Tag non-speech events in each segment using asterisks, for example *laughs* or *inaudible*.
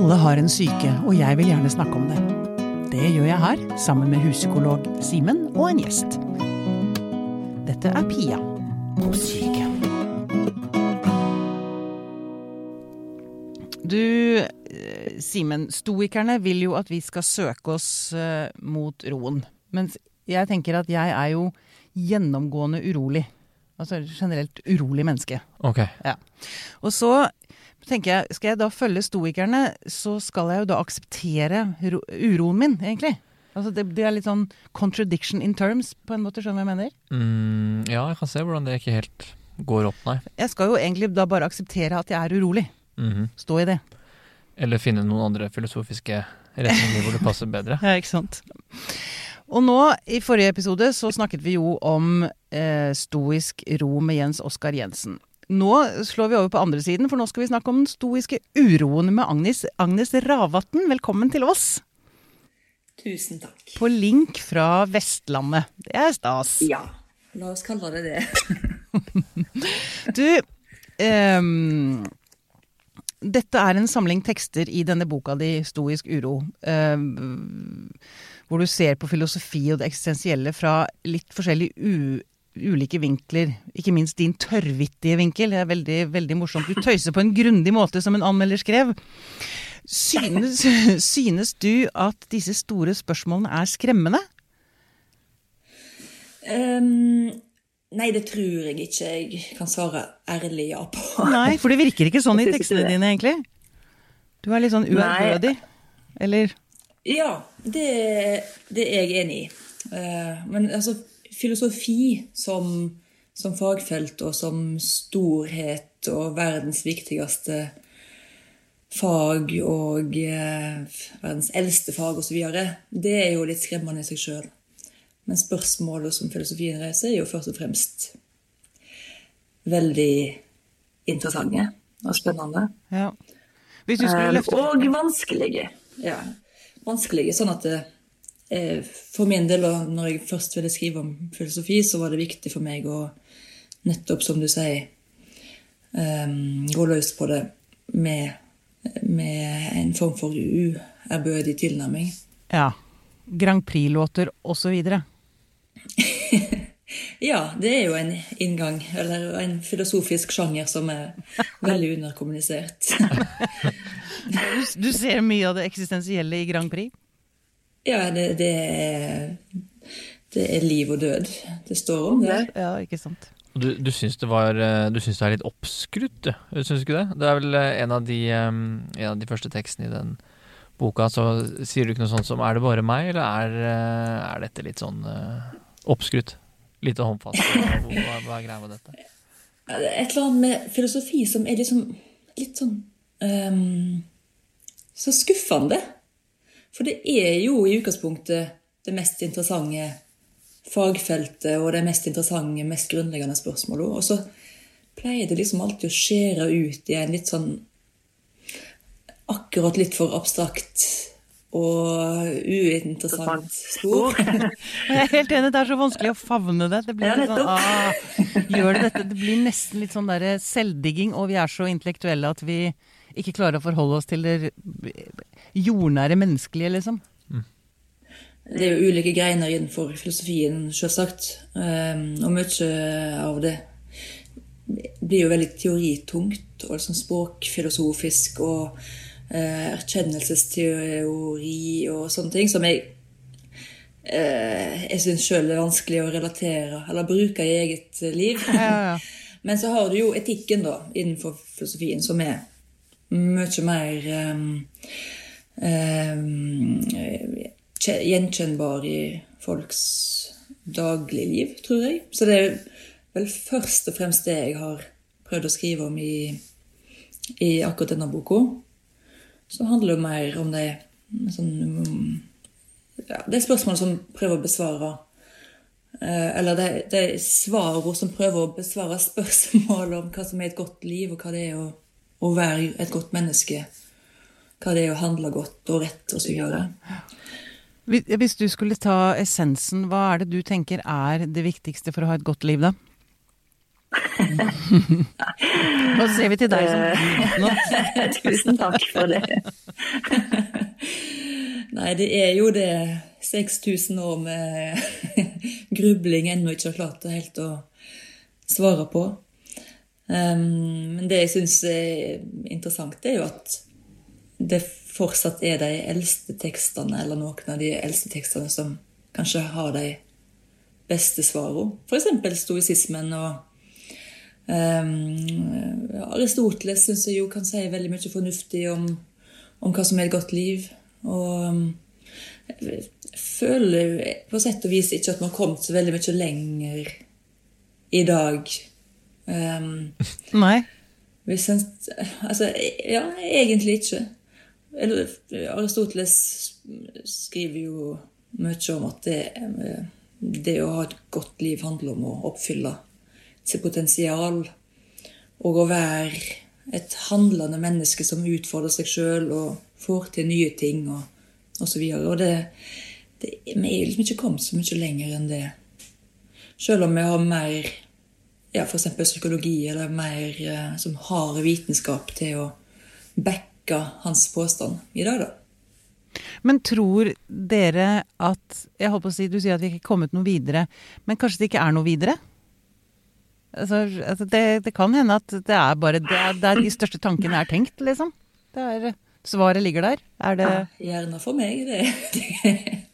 Alle har en syke, og jeg vil gjerne snakke om det. Det gjør jeg her, sammen med huspsykolog Simen og en gjest. Dette er Pia på syke. Du, eh, Simen, stoikerne vil jo at vi skal søke oss eh, mot roen. Mens jeg tenker at jeg er jo gjennomgående urolig. Altså generelt urolig menneske. Ok. Ja. Og så tenker jeg, skal jeg da følge stoikerne, så skal jeg jo da akseptere uroen min, egentlig. Altså det, det er litt sånn contradiction in terms, på en måte, skjønner du hva jeg mener? Mm, ja, jeg kan se hvordan det ikke helt går opp, nei. Jeg skal jo egentlig da bare akseptere at jeg er urolig. Mhm. Stå i det. Eller finne noen andre filosofiske retninger hvor det passer bedre. *laughs* Ja, ikke sant. Og nå, i forrige episode, så snakket vi jo om eh, stoisk ro med Jens Oskar Jensen. Nå slår vi over på andre siden, for nå skal vi snakke om den stoiske uroen med Agnes, Agnes Ravatn. Velkommen til oss. Tusen takk. På link fra Vestlandet. Det er stas. Ja, la oss kalle det det. *laughs* Du, um, dette er en samling tekster i denne boka di, 'Stoisk uro', ehm, hvor du ser på filosofi og det eksistensielle fra litt forskjellige u ulike vinkler. Ikke minst din tørrvittige vinkel. Det er veldig, veldig morsomt. Du tøyser på en grundig måte, som en anmelder skrev. Synes, *laughs* synes du at disse store spørsmålene er skremmende? Um, nei, det tror jeg ikke jeg kan svare ærlig ja på. Nei, for det virker ikke sånn i *laughs* tekstene dine, egentlig. Du er litt sånn uærbødig. Eller Ja, det, det er jeg enig i. Uh, men altså, filosofi som, som fagfelt og som storhet og verdens viktigste fag og eh, verdens eldste fag osv., det er jo litt skremmende i seg sjøl. Men spørsmålet som filosofien reiser, er jo først og fremst veldig interessante og spennende. Ja. Eh, løfte Og vanskelige. Ja. Vanskelige, sånn at det, For min del, og når jeg først ville skrive om filosofi, så var det viktig for meg å nettopp, som du sier, eh, gå løs på det med, med en form for uærbødig tilnærming. Ja. Grand Prix-låter osv. *laughs* Ja, det er jo en inngang, eller en filosofisk sjanger som er *laughs* veldig underkommunisert. Du, du ser mye av det eksistensielle i Grand Prix. Ja, det, det, er, det er liv og død det står om der. Ja, ikke sant. Du, du syns det var eh, Du syns det er litt oppskrutt, du? Syns du ikke det? Det er vel eh, en av de, eh, en av de første tekstene i den boka, så sier du ikke noe sånt som 'er det bare meg', eller er, er dette litt sånn oppskrutt? Lite håndfast? Hva, hva, er greia med dette? Det Et eller annet med filosofi som er liksom litt sånn um, Så skuffende. For det er jo i utgangspunktet det mest interessante fagfeltet og det mest interessante, mest grunnleggende spørsmålet. Og så pleier det liksom alltid å skjære ut i en litt sånn akkurat litt for abstrakt og uinteressant spor. *laughs* Jeg er helt enig, det er så vanskelig å favne det. Det blir sånn, ah, gjør det dette? Det blir nesten litt sånn der selvdigging, og vi er så intellektuelle at vi ikke klarer å forholde oss til det jordnære menneskelige, liksom. Det er jo ulike greiner innenfor filosofien, selvsagt. Um, og mye av det blir jo veldig teoritungt og liksom språkfilosofisk og eh, erkjennelsesteori og sånne ting som jeg eh, jeg syns sjøl er vanskelig å relatere eller bruke i eget liv. Ja, ja, ja. *laughs* Men så har du jo etikken da, innenfor filosofien, som er mye mer um, um, gjenkjennbar i folks dagligliv, tror jeg. Så det er vel først og fremst det jeg har prøvd å skrive om i, i akkurat denne boka. Så handler det mer om det sånn, ja, Det er spørsmål som prøver å besvare Eh, Eller det, det er svarord som prøver å besvare spørsmål om hva som er et godt liv, og hva det er å, å være et godt menneske. Hva det er å handle godt og rett osv. Hvis hvis du skulle ta essensen, hva er det du tenker er det viktigste for å ha et godt liv, da? *laughs* Nå ser vi til deg som nå. *laughs* Tusen takk for det. *laughs* Nei, det er jo det 6000 år med grubling ennå ikke har klart helt å svare på. Um, men det jeg syns er interessant, er jo at det fortsatt er de eldste tekstene, eller noen av de eldste tekstene, som kanskje har de beste svarene. F.eks. stoisismen og um, Aristoteles syns jeg jo kan si veldig mye fornuftig om, om hva som er et godt liv. Og jeg føler på sett og vis ikke at vi har kommet så veldig mye lenger i dag. Um, Nei. En, altså, ja, egentlig ikke. Aristoteles skriver jo mye om at det, det, å ha et godt liv handler om å oppfylle sitt potensial. Og å være et handlende menneske som utfordrer seg sjøl og får til nye ting og osv. Og, og det, det, vi er liksom ikke kommet så mye lenger enn det. Sjøl om vi har mer ja, f.eks. psykologi eller mer eh, som har vitenskap til å backe hans påstand i dag, da. Men tror dere at jeg håper å si, Du sier at vi ikke er kommet noe videre, men kanskje det ikke er noe videre? Altså, altså det, det, kan hende at det er bare det det er de største tankene er tenkt, liksom. Er, svaret ligger der. Er det ja, Gjerne for meg, det. *laughs*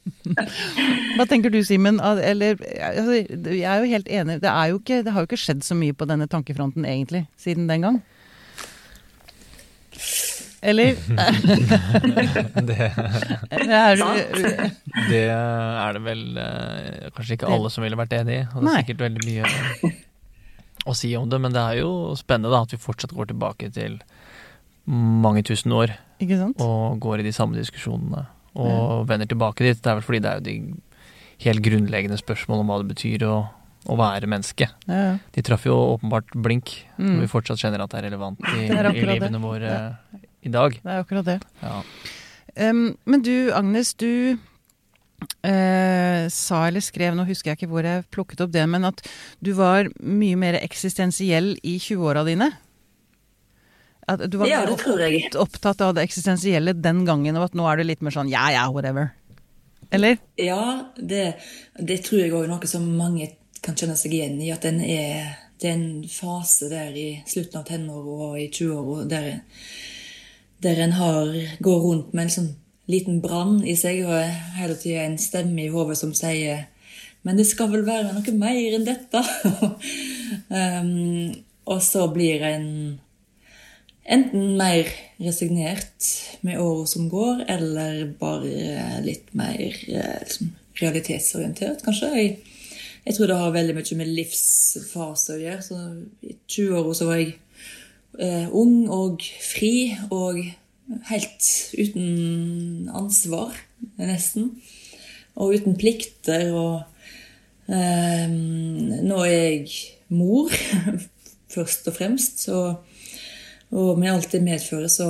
Hva tenker du, Simen? Eller altså, Jeg er jo helt enig. Det, jo ikke, det har jo ikke skjedd så mye på denne tankefronten egentlig, siden den gang. Eller? *laughs* det, er, *laughs* det er det vel eh, kanskje ikke alle som ville vært enig i. Og det er sikkert veldig mye å si om det, men det er jo spennende da, at vi fortsatt går tilbake til mange tusen år. Og går i de samme diskusjonene. Og mm. vender tilbake dit. Det er vel fordi det er jo de helt grunnleggende spørsmål om hva det betyr å, å være menneske. Ja. De traff jo åpenbart blink, mm. og vi fortsatt kjenner at det er relevant i, er i livene våre ja. i dag. Det er akkurat det. Um, men du, Agnes, du eh, sa eller skrev, nå husker jeg ikke hvor jeg plukket opp det, men at du var mye mer eksistensiell i 20-åra dine? At du var ja, det tror jeg. opptatt av det eksistensielle den gangen, og at nå er du litt mer sånn ja ja, whatever. Eller? Ja, det, det tror jeg òg er noe som mange kan kjenne seg igjen i. At den er, det er en fase der i slutten av tenåra og i 20-åra der, der en har, går rundt med en sånn liten brann i seg og hele tida en stemme i hodet som sier Men det skal vel være noe mer enn dette? *laughs* um, og så blir en enten mer resignert med åra som går, eller bare litt mer liksom, realitetsorientert, kanskje. Jeg, jeg, tror det har veldig mye med livsfase å gjøre. Så I 20-åra var jeg eh, ung og fri og helt uten ansvar, nesten. Og uten plikter. Og eh, nå er jeg mor, *laughs* først og fremst. Og, og med alt det medfører, så,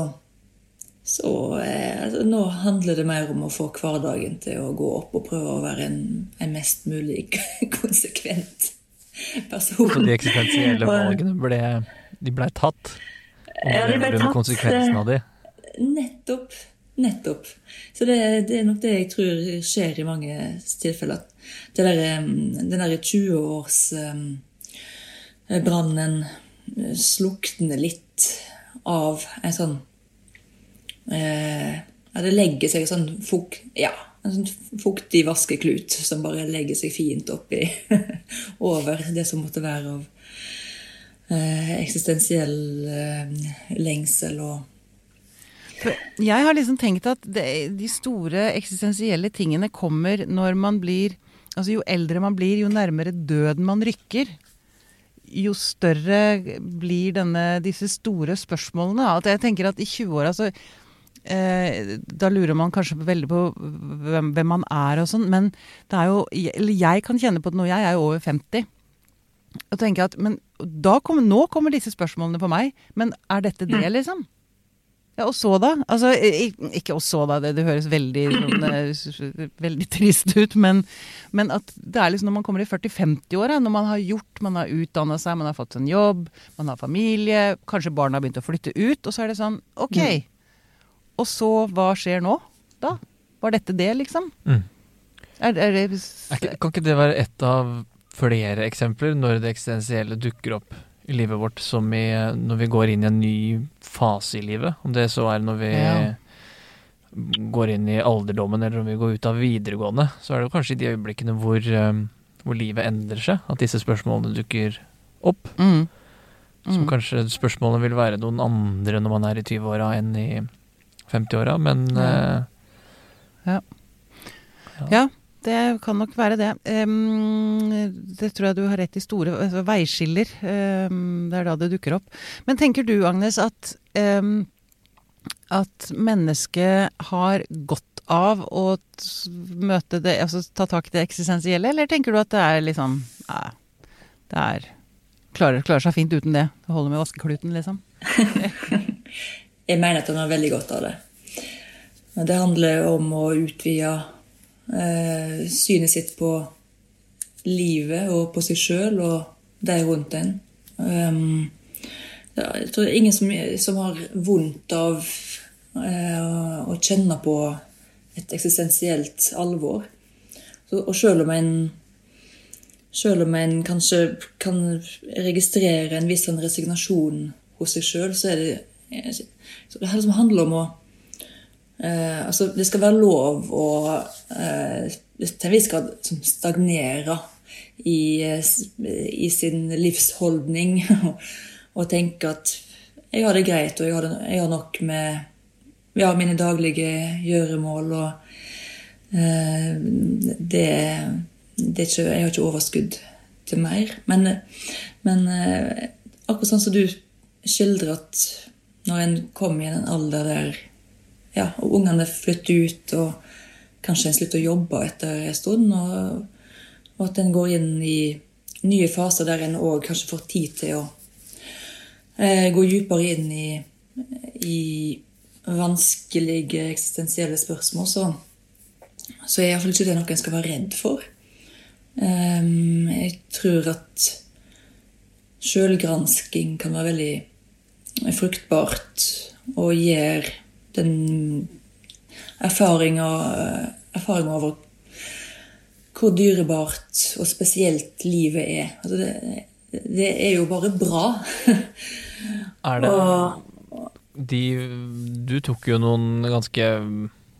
så eh, altså, Nå handler det mer om å få hverdagen til å gå opp og prøve å være en, en mest mulig *laughs* konsekvent person. Så de eksistensielle *laughs* valgene ble, de ble tatt? Og ja, de ble tatt. Konsekvensen av de? Nettopp. Nettopp. Så det, det, er nok det jeg tror skjer i mange tilfeller. Det der, den derre 20-årsbrannen um, slukner litt av en sånn eh, Det legger seg sånn fuk, ja, en sånn fuktig vaskeklut som bare legger seg fint oppi *laughs* over det som måtte være av eh, eksistensiell eh, lengsel og jeg har liksom tenkt at de store eksistensielle tingene kommer når man blir Altså jo eldre man blir, jo nærmere døden man rykker. Jo større blir denne, disse store spørsmålene. At jeg tenker at i 20-åra så eh, Da lurer man kanskje veldig på hvem, hvem man er og sånn, men det er jo Eller jeg kan kjenne på det nå, jeg er jo over 50. Og tenker at, men da kommer, Nå kommer disse spørsmålene på meg, men er dette det, mm. liksom? Ja, og så da? Altså, ikke og så da, det, det høres veldig, sånn, eh, veldig trist ut, men, men at det er liksom når man kommer i 40-50-åra, når man har gjort, man har utdanna seg, man har fått en jobb, man har familie, kanskje barna har begynt å flytte ut, og så er det sånn ok. Og så, hva skjer nå, da? Var dette det, liksom? Mm. Er, er det Er kan ikke det være et av flere eksempler når det eksistensielle dukker opp i livet vårt, som i, når vi går inn i en ny fase i livet? Om det så er når vi Ja. går inn i alderdommen, eller om vi går ut av videregående, så er det kanskje i de øyeblikkene hvor, eh, hvor livet endrer seg, at disse spørsmålene dukker opp. mm. Som Mm. kanskje spørsmålene vil være noen andre når man er i 20-åra enn i 50-åra, men Ja. Ja, Ja, det kan nok være det. Det tror jeg du har rett i. Store altså, veiskiller. det er da det dukker opp. Men tenker du, Agnes, at, at mennesket har godt av å møte det, altså ta tak i det eksistensielle, eller tenker du at det er liksom Nei, det er Klarer, klarer seg fint uten det. Det holder med vaskekluten, liksom. *laughs* Jeg mener at han har veldig godt av det. Men det handler om å utvide synet sitt på livet og på seg sjøl og de rundt en. Um, jeg tror det er ingen som, som har vondt av eh, å kjenne på et eksistensielt alvor. Og selv om en selv om en kanskje kan registrere en viss sånn resignasjon hos seg sjøl, så er det så det handler om å eh, altså Det skal være lov å eh, til en viss grad som stagnere i, eh, i sin livsholdning *laughs* og tenke at jeg har det greit, og jeg har, det, jeg har nok med ja, mine daglige gjøremål. og eh, det, det ikke, Jeg har ikke overskudd til mer. Men, men eh, akkurat sånn som du skildrer at når en kommer i en alder der ja, og ungene flytter ut, og kanskje en slutter å jobbe etter en stund, og, og at en går inn i nye faser der en òg kanskje får tid til å eh, gå dypere inn i, i vanskelige eksistensielle spørsmål, så, så er iallfall ikke det noe en skal være redd for. Um, jeg tror at sjølgransking kan være veldig fruktbart og gjør den erfaringa erfaringer over hvor dyrebart og spesielt livet er. Altså det, det er jo bare bra. *laughs* er det Og de, Du tok jo noen ganske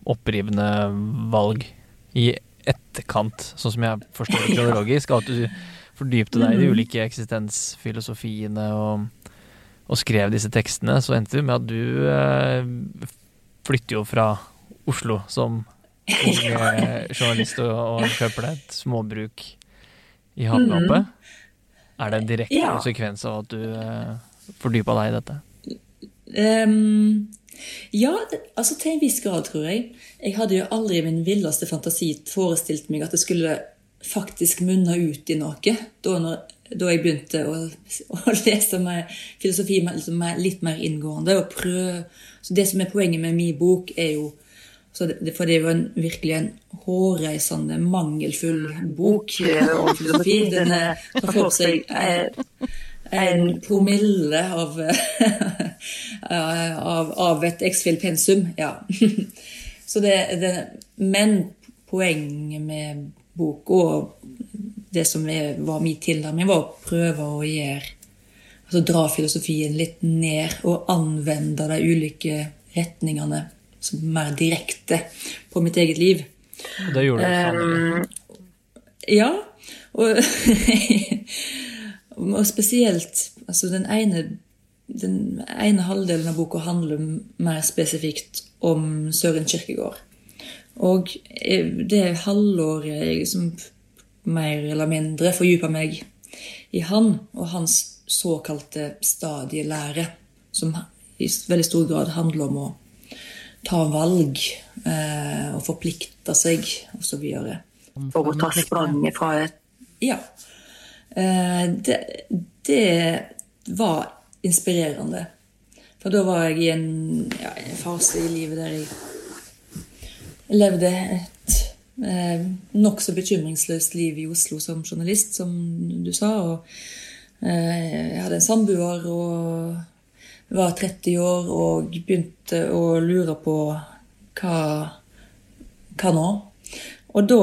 opprivende valg i etterkant, sånn som jeg forstår det *laughs* kronologisk. At du fordypte deg i de ulike eksistensfilosofiene og, og skrev disse tekstene. Så endte det med at du eh, flytter jo fra Oslo som *laughs* eh, journalist og, og kjøper deg et småbruk i havgapet. Er det en direkte Ja. konsekvens av at du uh, fordypa deg i dette? Um, ja, det, altså til en viss grad, tror jeg. Jeg hadde jo aldri i min villeste fantasi forestilt meg at det skulle faktisk munne ut i noe. Da, når, da jeg begynte å, å lese med filosofi med, liksom med litt mer inngående. Og prøve. Så det som er poenget med min bok, er jo det, For det er jo en, virkelig en hårreisende, mangelfull bok om filosofi. Den tar for seg en promille av, *laughs* av, av et X-Fill-pensum. Ja. *laughs* Så det, det, men poenget med bok og det som er, var min tilnærming, var å prøve å gjøre altså dra filosofien litt ned og anvende de ulike retningene mer direkte på mitt eget liv. Det gjorde du sannelig. Ja, og, *laughs* og spesielt altså den ene, den ene halvdelen av boka handler mer spesifikt om Søren Kirkegård. Og eh, det halvåret jeg liksom mer eller mindre fordypa meg i han og hans såkalte stadielære, som i veldig stor grad handler om å ta valg eh, og forplikte seg osv. For å ta spranget fra et Ja. Eh, det, det var inspirerende. For da var jeg i en, ja, en fase i livet der jeg levde et eh, nokså bekymringsløst liv i Oslo som journalist, som du sa. Og eh, jeg hadde en samboer og var 30 år og begynte å lure på hva, hva nå? Og da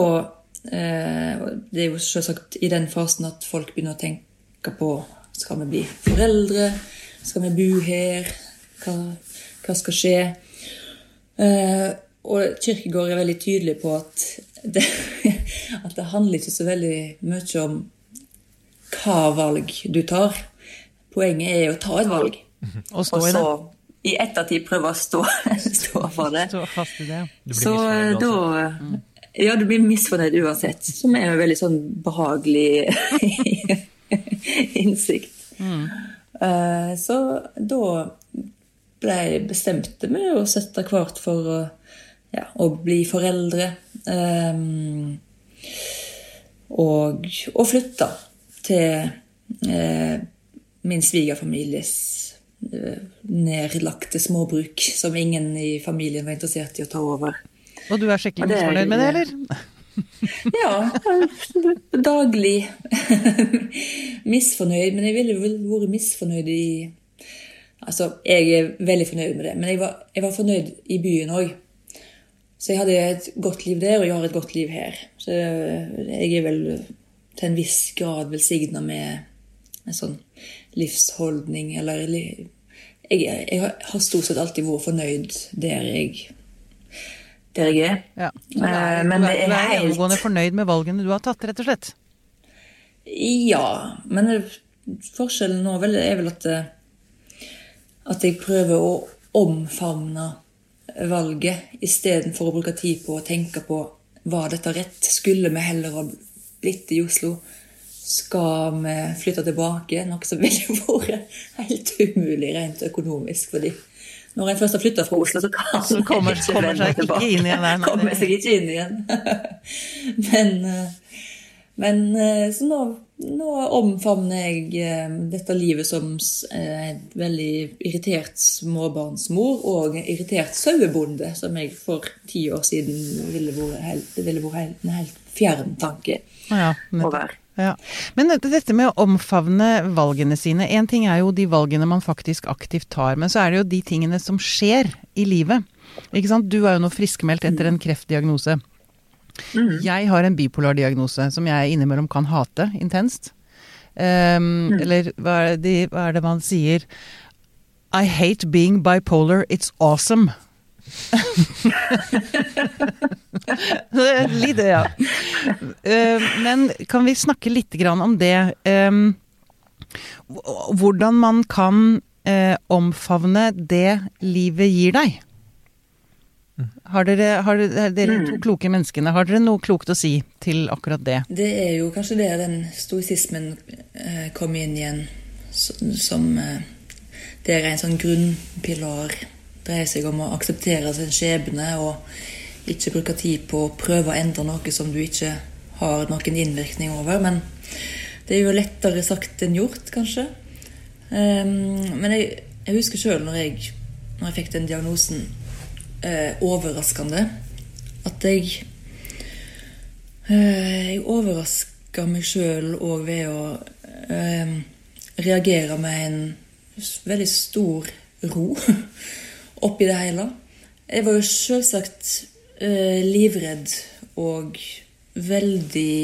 eh, Det er jo selvsagt i den fasen at folk begynner å tenke på skal vi bli foreldre, skal vi bo her, hva, hva skal skje? Eh, og Kirkegård er veldig tydelig på at det, *laughs* at det handler ikke så veldig mye om hva valg du tar. Poenget er å ta et valg. Og stå Og i det. så i ettertid prøve å stå, *laughs* stå for det. Stå fast i det. Så eh, da. Ja, du blir misfornøyd uansett. Som er en veldig sånn behagelig *laughs* innsikt. Eh, Så da ble jeg bestemte meg å sette hvert for å, ja, å bli foreldre. Um, og, og flytte til eh, min svigerfamilies nedlagte småbruk, som ingen i familien var interessert i å ta over. Og du er skikkelig misfornøyd med det, eller? *laughs* Ja, daglig *laughs* misfornøyd. Men jeg ville vel vært misfornøyd i Altså, jeg er veldig fornøyd med det, men jeg var, jeg var fornøyd i byen òg. Så jeg hadde et godt liv der, og jeg har et godt liv her. Så jeg er vel til en viss grad velsigna med en sånn livsholdning, eller jeg, jeg har stort sett alltid vært fornøyd der jeg, der jeg er. Ja. Men, du er, Eh, men det er, du er helt- gjennomgående fornøyd med valgene du har tatt, rett og slett? Ja, men forskjellen nå vel, er vel at, eh, at jeg prøver å omfavne valget istedenfor å bruke tid på å tenke på var dette rett. Skulle vi heller ha blitt i Oslo? Skal vi flytte tilbake? Noe som ville *laughs* vært helt umulig rent økonomisk. fordi når en først har flytta fra Oslo, så kan Så kommer- ikke kommer seg ikke tilbake. inn igjen der, *laughs* nei, Kommer det- seg ikke inn igjen. *laughs* men eh, men eh, så nå, nå omfavner jeg eh, dette livet som eh, en veldig irritert småbarnsmor og en irritert sauebonde, som jeg for ti år siden ville vært en helt fjern tanke Ja, å være. Ja. Men dette- med å omfavne valgene sine Én ting er jo de valgene man faktisk aktivt tar, men så er det jo de tingene som skjer i livet. Ikke sant? Du er jo nå friskmeldt etter en kreftdiagnose. Jeg har en bipolar diagnose som jeg innimellom kan hate intenst. Ehm, Eller hva er, det, hva er det man sier? I hate being bipolar, it's awesome. *laughs* Litt, ja. Eh, Men kan vi snakke litt om det? eh, Hvordan man kan eh, omfavne det livet gir deg? Har dere, har dere, to kloke menneskene, har dere noe klokt å si til akkurat det? Det er jo kanskje det den stoisismen kom inn igjen, som, Det er en sånn grunnpilar dreier seg om å akseptere sin skjebne og ikke bruke tid på å prøve å endre noe som du ikke har noen innvirkning over. Men det er jo lettere sagt enn gjort, kanskje. Ehm, men jeg, jeg husker sjøl når, jeg- når jeg fikk den diagnosen, eh, overraskende, at jeg Eh, Jeg overraska meg sjøl òg ved å eh, reagere med en veldig stor ro *laughs* oppi det hele. Jeg var jo selvsagt eh, livredd og veldig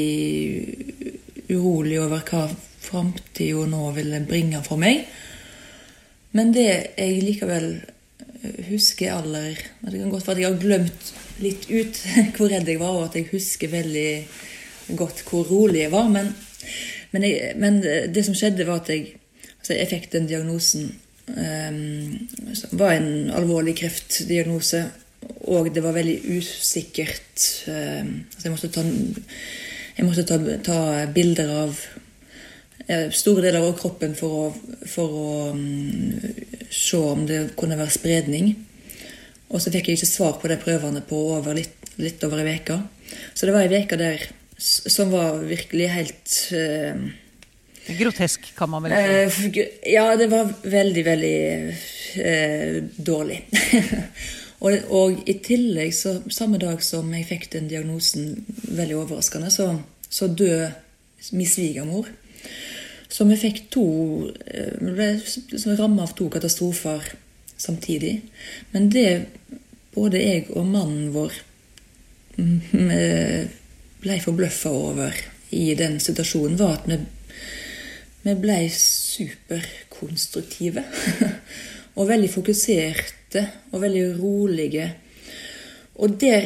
urolig over hva framtida nå ville bringe for meg. Men det jeg likevel eh, husker aller Det kan godt være at jeg har glemt litt ut *laughs* hvor redd jeg var, og at jeg husker veldig godt hvor rolig jeg var. Men, men, jeg, men det som skjedde, var at jeg, altså jeg fikk den diagnosen som var en alvorlig kreftdiagnose, og det var veldig usikkert. Um, altså jeg måtte ta, jeg måtte ta, ta bilder av store deler av kroppen for å, for å mm, se om det kunne være spredning. Og så fikk jeg ikke svar på de prøvene på over litt, litt over ei uke. Så det var ei uke der som var virkelig helt eh, Grotesk, kan man vel si. Eh, ja, det var veldig, veldig eh, dårlig. *laughs* og, og i tillegg, så, samme dag som jeg fikk den diagnosen, veldig overraskende, så, så døde min svigermor. Så vi fikk to eh, ble ramma av to katastrofer samtidig. Men det både jeg og mannen vår mm, eh, ble forbløffa over i den situasjonen, var at vi, vi ble superkonstruktive. *laughs* og veldig fokuserte og veldig rolige. Og der,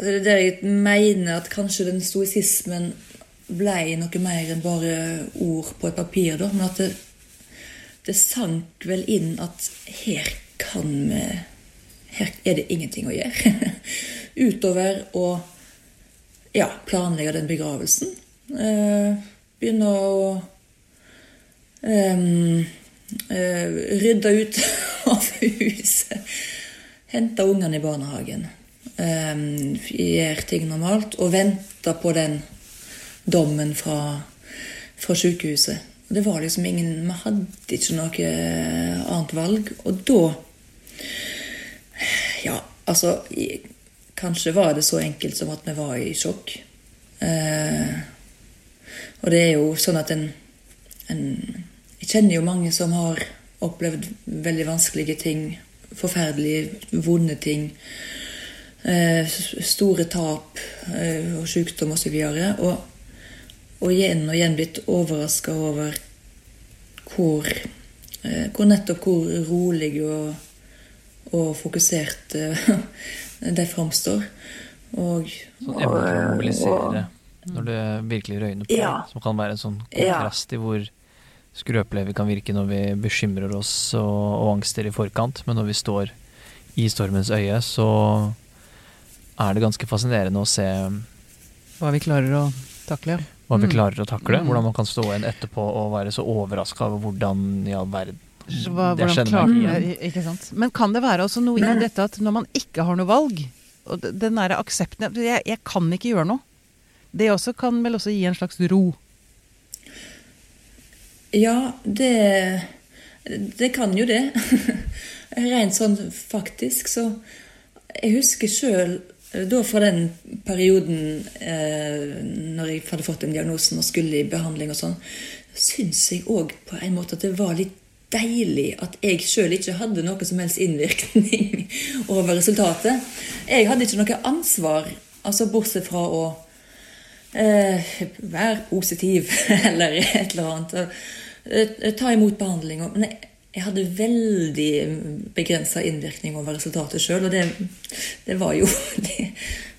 der jeg mener at kanskje den stoisismen ble noe mer enn bare ord på et papir, da, men at det, det sank vel inn at her kan vi Her er det ingenting å gjøre. *laughs* Utover å ja, planlegge den begravelsen. Eh, begynne å eh, rydda ut *laughs* av huset. Henta ungene i barnehagen. Um, gjør ting normalt. Og venta på den dommen fra, fra sykehuset. Det var liksom ingen Vi hadde ikke noe annet valg. Og da Ja, altså Kanskje var det så enkelt som at vi var i sjokk. Eh, og det er jo sånn at en, en Jeg kjenner jo mange som har opplevd veldig vanskelige ting. Forferdelige, vonde ting. Eh, store tap eh, og sykdom osv. Og, og, og igjen og igjen blitt overraska over hvor, eh, hvor nettopp hvor rolig og, og fokusert *laughs* de framstår. Og, Sånn evne til å mobilisere når det virkelig røyner på. Ja. Som kan være en sånn Ja. kontrast i hvor skrøpelige vi kan virke når vi bekymrer oss og, og angster i forkant. Men når vi står i stormens øye, så er det ganske fascinerende å se Hva vi klarer å takle. hva vi Mm. klarer å takle. Mm. Hvordan man kan stå igjen etterpå og være så overraska over hvordan i all verden Hva, hvordan. Ikke sant. Men kan det være også noe i dette at når man ikke har noe valg, og den derre aksepten jeg, jeg kan ikke gjøre noe. Det også kan vel også gi en slags ro. Ja, det Det kan jo det. *laughs* Rent sånn faktisk, så Jeg husker sjøl da fra den perioden eh, når jeg hadde fått den diagnosen og skulle i behandling og sånn, syns jeg òg på en måte at det var litt deilig at jeg sjøl ikke hadde noe som helst innvirkning *laughs* over resultatet. Jeg hadde ikke noe ansvar, altså bortsett fra å eh, Vær positiv *laughs* eller et eller annet. og, eh, ta imot behandling. og- Men jeg, jeg hadde veldig begrensa innvirkning over resultatet sjøl, og det, det var jo *laughs* det,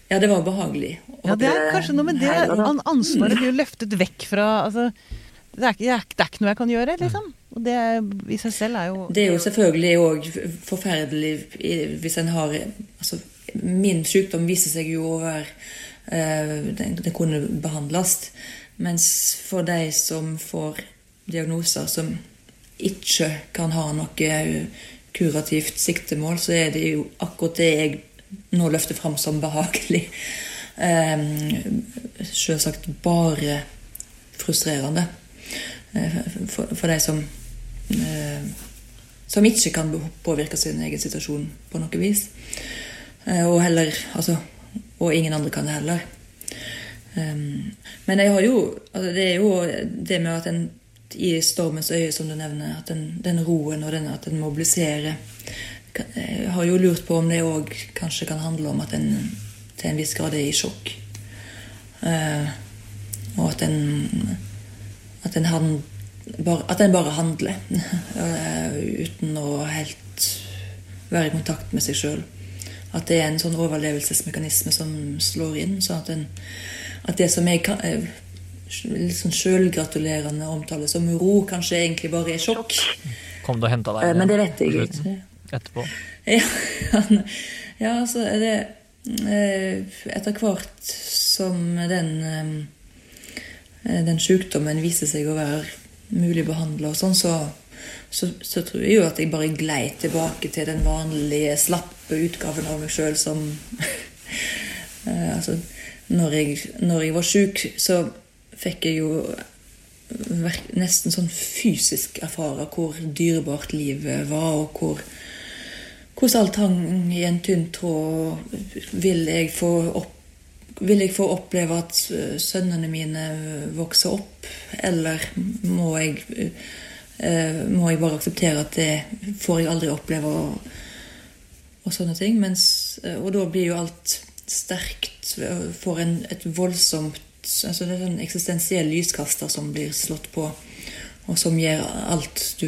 Ja, det var behagelig. Ja, det er kanskje noe med det. An ansvaret blir jo løftet vekk fra altså, det, er ikke, det er ikke noe jeg kan gjøre, liksom. Og det i seg selv er jo Det er jo selvfølgelig òg forferdelig hvis en har altså, Min sykdom viser seg jo å være eh, den kunne behandles. Mens for de som får diagnoser som ikke kan ha noe kurativt siktemål, så er det jo akkurat det jeg nå løfter fram som behagelig. Eh, Selvsagt bare frustrerende. Eh, For, de som som ikke kan påvirke sin egen situasjon på noe vis. Og heller altså, Og ingen andre kan det heller. Um, men jeg har jo altså det er jo det med at en i stormens øye, som du nevner, at den, den roen og den, at den mobiliserer Jeg har jo lurt på om det òg kanskje kan handle om at en til en viss grad er i sjokk. Uh, og at en at en, hand, bare, at en bare handler *laughs* eh, uten å helt være i kontakt med seg sjøl. At det er en sånn overlevelsesmekanisme som slår inn. sånn at, en, at det som jeg kan, eh, litt sånn sjølgratulerende omtale som ro, kanskje egentlig bare er sjokk. Kom det og henta deg Eh, Men det vet jeg ikke. etterpå. Ja, *laughs* ja så er det eh, Etter hvert som den den sykdommen viser seg å være mulig å behandle, og sånn, så, så, så tror jeg jo at jeg bare glei tilbake til den vanlige, slappe utgaven av meg sjøl som *laughs* eh, Altså, når jeg, når jeg var sjuk, så fikk jeg jo nesten sånn fysisk erfare hvor dyrebart livet var, og hvor hvordan alt hang i en tynn tråd. Vil jeg opp vil jeg få oppleve at sønnene mine vokser opp, eller må jeg, må jeg bare akseptere at det får jeg aldri oppleve, og, og sånne ting. Mens, og da blir jo alt sterkt, for en, et voldsomt altså Det er en eksistensiell lyskaster som blir slått på, og som gjør alt du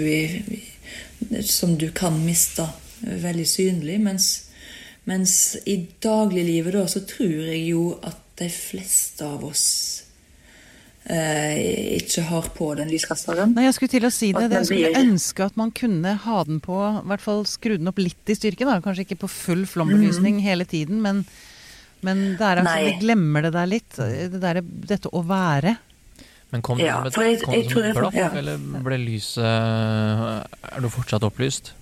som du kan miste, veldig synlig. Mens, mens i dagliglivet da, så tror jeg jo at de fleste av oss eh, ikke har på den lyskasteren. Nei, jeg skulle til å si det. Jeg skulle ønske at man kunne ha den på, i hvert fall skru den opp litt i styrke. da, Kanskje ikke på full flombelysning mm. hele tiden, men men det er altså, vi glemmer det der litt. Det der, dette å være. Men kom, ja, det med, kom det som et blaff, ja. eller ble lyset Er du fortsatt opplyst?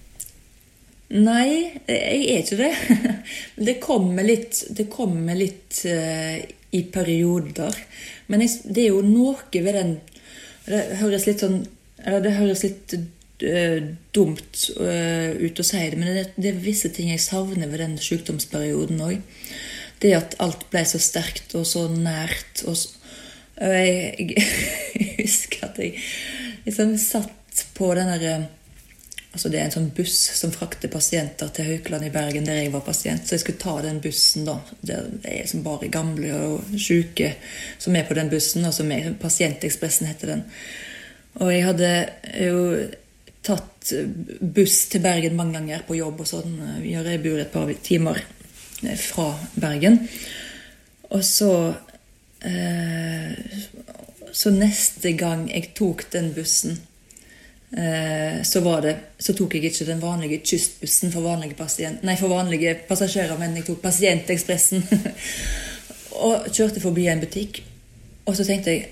Nei, jeg er ikke det. *laughs* Det kommer litt, det kommer litt uh, i perioder. Men jeg, det er jo noe ved den Det høres litt sånn Eller det høres litt uh, dumt uh, ut å si det, men det, det, er visse ting jeg savner ved den sykdomsperioden òg det at alt ble så sterkt og så nært. Og, så, jeg, jeg, *laughs* jeg, husker at jeg liksom satt på den derre altså Det er en sånn buss som frakter pasienter til Haukeland i Bergen, der jeg var pasient. Så jeg skulle ta den bussen, da. Det er som bare gamle og sjuke som er på den bussen. Altså Pasientekspressen heter den. Og jeg hadde jo tatt buss til Bergen mange ganger på jobb og sånn. Jeg bor et par timer fra Bergen. Og så eh, Så neste gang jeg tok den bussen, eh, så, det, så tok jeg ikke den vanlige kystbussen for vanlige, pasient, nei, for vanlige passasjerer, men jeg tok Pasientekspressen. *laughs* og kjørte forbi en butikk. Og så tenkte jeg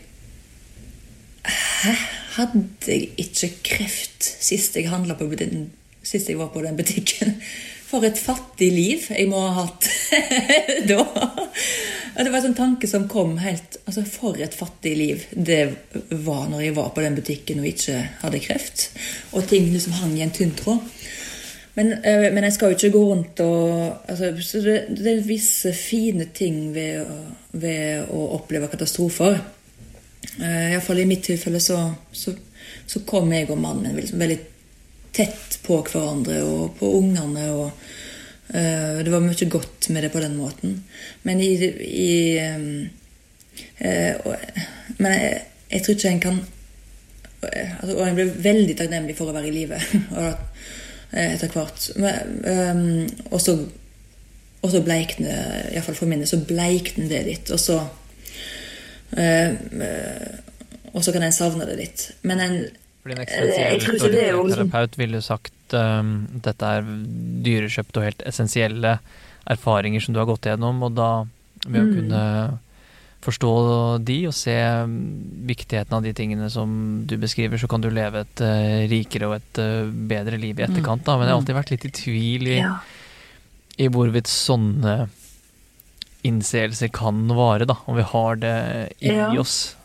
Hæ? Hadde jeg ikke kreft sist jeg, på, sist jeg var på den butikken? *laughs* For et fattig liv jeg må ha hatt *laughs* da. Det var en sånn tanke som kom helt altså For et fattig liv det var når jeg var på den butikken og ikke hadde kreft. Og ting liksom hang i en tynn tråd. Men, øh, men, jeg skal jo ikke gå rundt og altså, Så det, det, er visse fine ting ved, ved å oppleve katastrofer. Uh, Iallfall i mitt tilfelle så, så, så kom jeg og mannen min liksom veldig tett på hverandre og på ungene. og Det var mye godt med det på den måten. Men i, i uh, Men jeg, jeg, tror ikke en kan altså, Og jeg ble veldig takknemlig for å være i live *laughs* etter hvert. Og så og så bleikne, iallfall for minnet, så bleikner det litt. Og så uh, Og så kan en savne det litt. Men en fordi en eksistensiell terapeut ville sagt um, dette er dyrekjøpte og helt essensielle erfaringer som du har gått gjennom, og da ved å mm. kunne forstå de og se um, viktigheten av de tingene som du beskriver, så kan du leve et uh, rikere og et uh, bedre liv i etterkant. Da. Men jeg har alltid vært litt i tvil i, ja. i hvorvidt sånne innseelser kan vare, da. Om vi har det i ja. oss.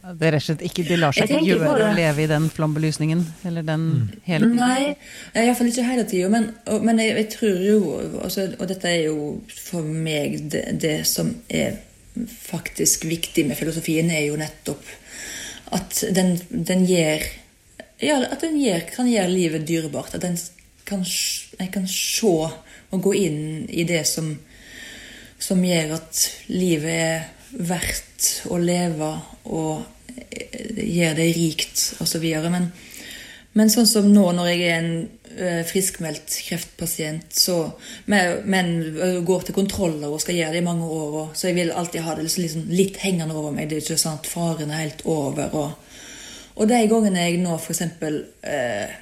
Det er rett og slett ikke, det lar seg ikke gjøre å leve i den flambelysningen? Eller den mm. hele tiden? Nei, iallfall ikke hele tida. Men, men jeg, jeg, tror jo også, Og dette er jo for meg det, det, som er faktisk viktig med filosofien, er jo nettopp at den, den gjør ja, at den gjør, kan gjøre livet dyrebart. At den kan, jeg kan se og gå inn i det som, som gjør at livet er verdt å leve og gjøre gjør det rikt osv. Men, men sånn som nå når jeg er en uh, friskmeldt kreftpasient, så, men, uh, går til kontroller og skal gjøre det i mange år, og, så jeg vil alltid ha det liksom, liksom, litt hengende over meg. Det er ikke sant, faren er helt over. Og, og de gangene jeg nå f.eks. Uh,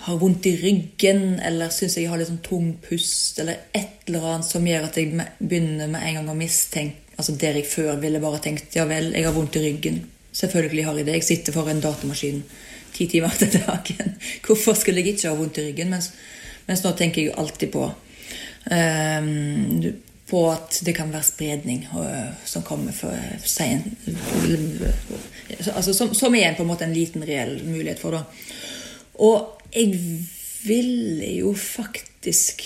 har vondt i ryggen, eller syns jeg har litt sånn tung pust, eller et eller annet som gjør at jeg begynner med en gang å mistenke Altså Der jeg før ville bare tenkt ja vel, jeg har vondt i ryggen. Selvfølgelig har jeg det. Jeg sitter for en datamaskin ti timer til dagen. *laughs* Hvorfor skulle jeg ikke ha vondt i ryggen? Mens, mens nå tenker jeg jo alltid på um, på at det kan være spredning uh, som kommer for sein, altså, som, som er på en måte en liten reell mulighet for. Da. Og jeg ville jo faktisk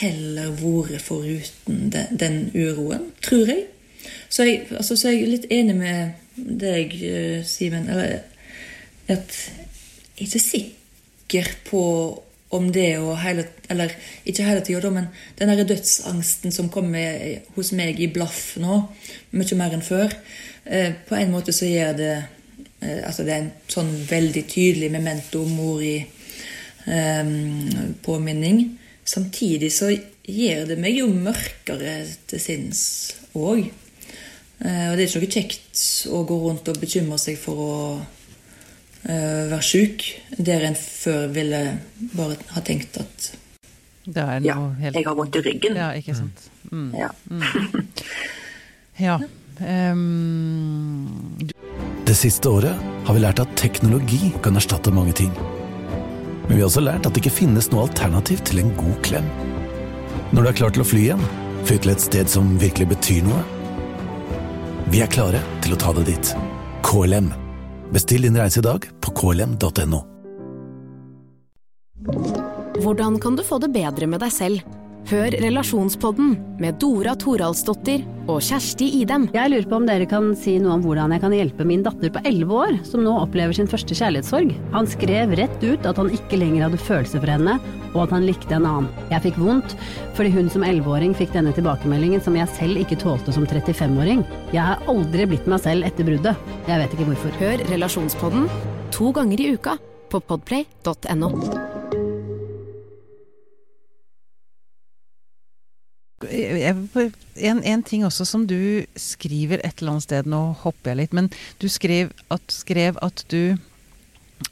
heller vært foruten den, den uroen, tror jeg. Så jeg, altså, så er litt enig med deg, Simen. At jeg er ikke sikker på om det å hele Eller ikke hele tida, men den der dødsangsten som kommer hos meg i blaff nå, mye mer enn før, eh, på en måte så gjør det eh, Altså det er en sånn veldig tydelig memento mori eh, påminning. Samtidig så gjør det meg jo mørkere til sinns òg. Eh, og det er ikke noe kjekt å gå rundt og bekymre seg for å uh, være sjuk, der en før ville bare ha tenkt at det er noe ja, helt jeg har vondt i ryggen. Ja, ikke sant. Mm. Ja. Mm. *laughs* ja. Um, det siste året har vi lært at teknologi kan erstatte mange ting. Men vi har også lært at det ikke finnes noe alternativ til en god klem. Når du er klar til å fly igjen, fly til et sted som virkelig betyr noe. Vi er klare til å ta det dit. KLM. Bestill din reise i dag på klm.no. Hvordan kan du få det bedre med deg selv? Hør Relasjonspodden med Dora Toralsdottir og Kjersti Idem. Jeg lurer på om dere kan si noe om hvordan jeg kan hjelpe min datter på 11 år, som nå opplever sin første kjærlighetssorg. Han skrev rett ut at han ikke lenger hadde følelser for henne, og at han likte en annen. Jeg fikk vondt, fordi hun som 11-åring fikk denne tilbakemeldingen som jeg selv ikke tålte som 35-åring. Jeg har aldri blitt meg selv etter bruddet. Jeg vet ikke hvorfor. Hør Relasjonspodden to ganger i uka på podplay.no. En, en, ting også som du skriver et eller annet sted, nå hopper jeg litt, men du skrev at, skrev at du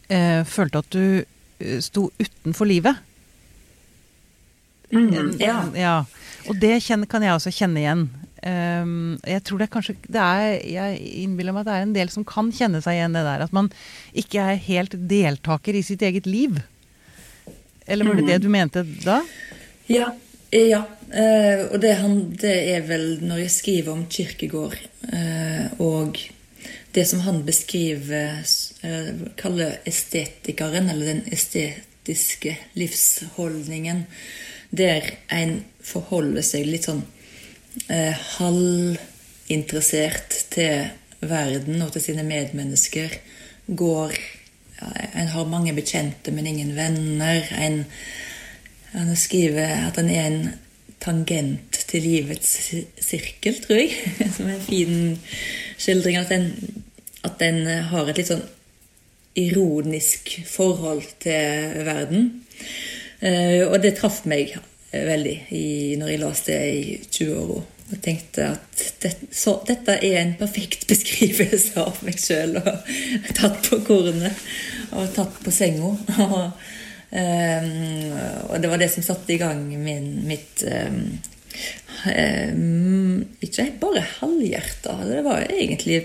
eh, følte at du eh, sto utenfor livet. Mm, ja. ja. Og det kan jeg også kjenne igjen. Um, jeg tror det er kanskje det er, Jeg innbiller meg at det er en del som kan kjenne seg igjen det der. At man ikke er helt deltaker i sitt eget liv. Eller var det det du mente da? Ja. Ja. Uh, og det, det, er vel når jeg skriver om Kirkegård uh, og det som han beskriver, kaller estetikeren, eller den estetiske livsholdningen, der en forholder seg litt sånn eh, halvinteressert til verden og til sine medmennesker. Går ja, En har mange bekjente, men ingen venner. En, han skriver at han er en tangent til livets sirkel, tror jeg. *laughs* Som er en fin skildring. At den, at den har et litt sånn ironisk forhold til verden. Uh, og det traff meg veldig i, når jeg leste det i 20-åra. Og tenkte at det, så, dette er en perfekt *laughs* beskrivelse av meg sjøl. Tatt på kornet og tatt på senga. Og, um, og, det var det som satte i gang min, mitt um, um, Ikke bare halvhjerta, det var egentlig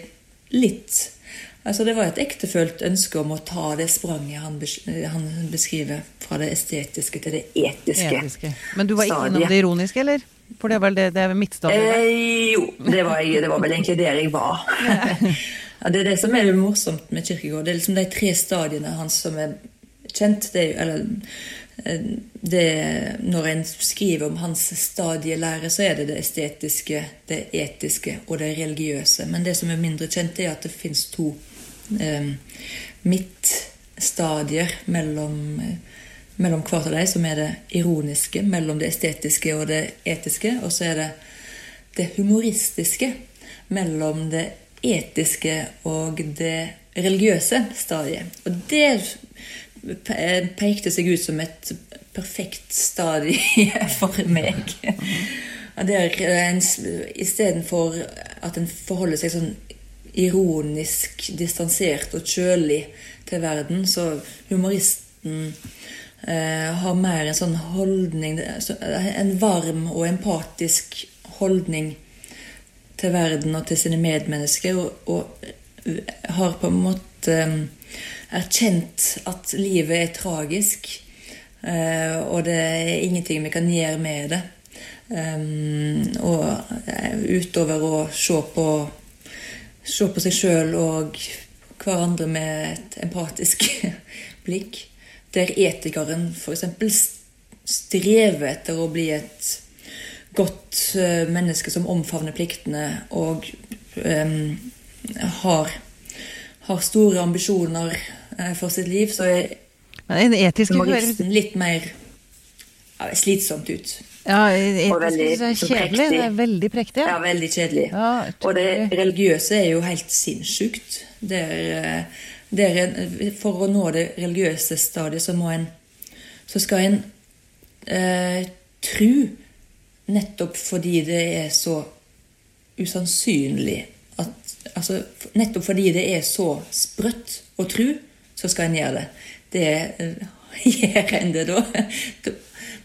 litt Altså Det var et ektefølt ønske om å ta det spranget han, han beskriver, fra det estetiske til det etiske. etiske. Men du var ikke innom det ironiske, eller? For det er vel det, det er midtstadiet? Eh, jo, det var, jeg, det var, vel egentlig der jeg var. ja, *laughs* det er det som er morsomt med Kirkegård. Det er liksom de tre stadiene hans som er kjent. Det, eller, eh, det, når en skriver om hans stadielære, så er det det estetiske, det etiske og det religiøse. Men det som er mindre kjent, er at det fins to eh, midtstadier mellom, mellom hvert av dem, som er det ironiske mellom det estetiske og det etiske. Og så er det det humoristiske mellom det etiske og det religiøse stadiet. Og det pekte seg ut som et perfekt stadie *laughs* for meg. Der Istedenfor at en forholder seg sånn ironisk distansert og kjølig til verden. Så humoristen eh, har mer en sånn holdning En varm og empatisk holdning til verden og til sine medmennesker. Og, og har på en måte eh, erkjent at livet er tragisk. Eh, og det er ingenting vi kan gjøre med det. Um, og eh, utover å se på, se på seg sjøl og hverandre med et empatisk *laughs* blikk. Der etikeren f.eks. strever etter å bli et godt eh, menneske som omfavner pliktene og um, har, har, store ambisjoner uh, for sitt liv, så er Men en etisk moralisten litt mer ja, slitsomt ut. Ja, etisk er kjedelig. Det er veldig prektig. Ja, veldig kjedelig. Ja, og det religiøse er jo helt sinnssykt. Det er, det er, for å nå det religiøse stadiet, så må en Så skal en eh, tru nettopp fordi det er så usannsynlig Altså nettopp fordi det er så sprøtt å tru, så skal en gjøre det. Det *laughs* gjør en det da.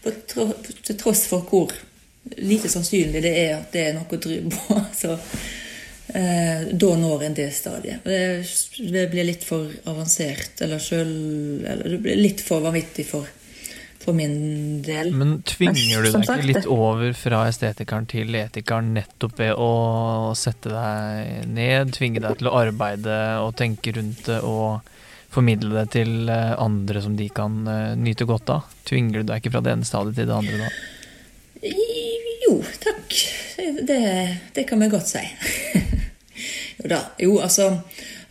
Til tross for hvor lite sannsynlig det er at det er noe å tro på. *laughs* Så eh, da når en det stadiet. Det, det, blir litt for avansert, eller sjøl Eller det blir litt for vanvittig for for min del. Men tvinger du deg ikke litt over fra estetikeren til etikeren nettopp ved å sette deg ned, tvinge deg til å arbeide og tenke rundt det og formidle det til eh, andre som de kan eh, nyte godt av? Tvinger du deg ikke fra det ene stadiet til det andre da? Jo, takk. Det, det kan vi godt si. *laughs* jo altså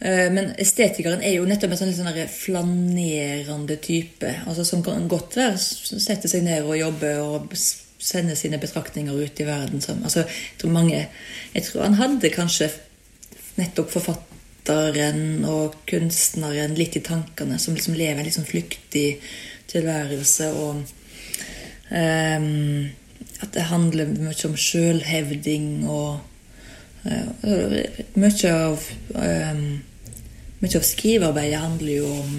Eh, men estetikeren er jo nettopp en sånn, sånn flanerende type. altså Som kan godt være sette seg ned og jobbe og sende sine betraktninger ut i verden. Som, altså, jeg, tror mange, jeg tror han hadde kanskje nettopp forfatteren og kunstneren litt i tankene, som liksom lever en litt sånn flyktig tilværelse. og um, At det handler mye om sjølhevding og mye av um, mye av skrivearbeidet handler jo om,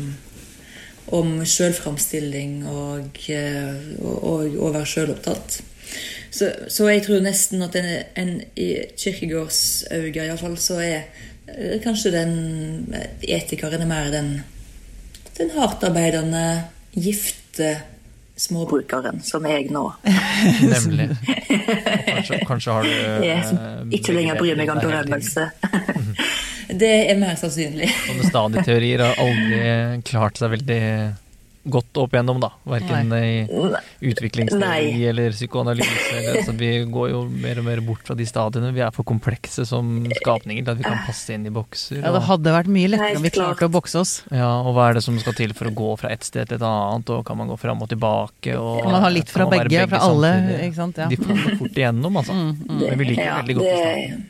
om sjølframstilling og, eh, å være sjølopptatt. Så, så, jeg tror nesten at en, en i Kirkegårds øyne iallfall, så er eh, kanskje den etikeren er mer den, den hardtarbeidende, gifte småbrukeren som jeg nå. Nemlig. Kanskje, kanskje har du *laughs* Jeg ikke lenger bryr meg om berømmelse. *laughs* Det er mer sannsynlig. Sånne stadieteorier har aldri klart seg veldig godt opp igjennom, da. Verken i utviklingsteori eller psykoanalyse. Eller, *laughs* altså, vi går jo mer og mer bort fra de stadiene. Vi er for komplekse som skapninger til at vi kan passe inn i bokser. Ja, det hadde vært mye lettere om vi klarte å bokse oss. Ja, og hva er det som skal til for å gå fra et sted til et annet, og kan man gå fram og tilbake? Og, kan man ha litt fra begge, begge, fra alle, ikke sant. Ja. De faller fort igjennom, altså. Mm, mm. Men vi liker ja, veldig godt det,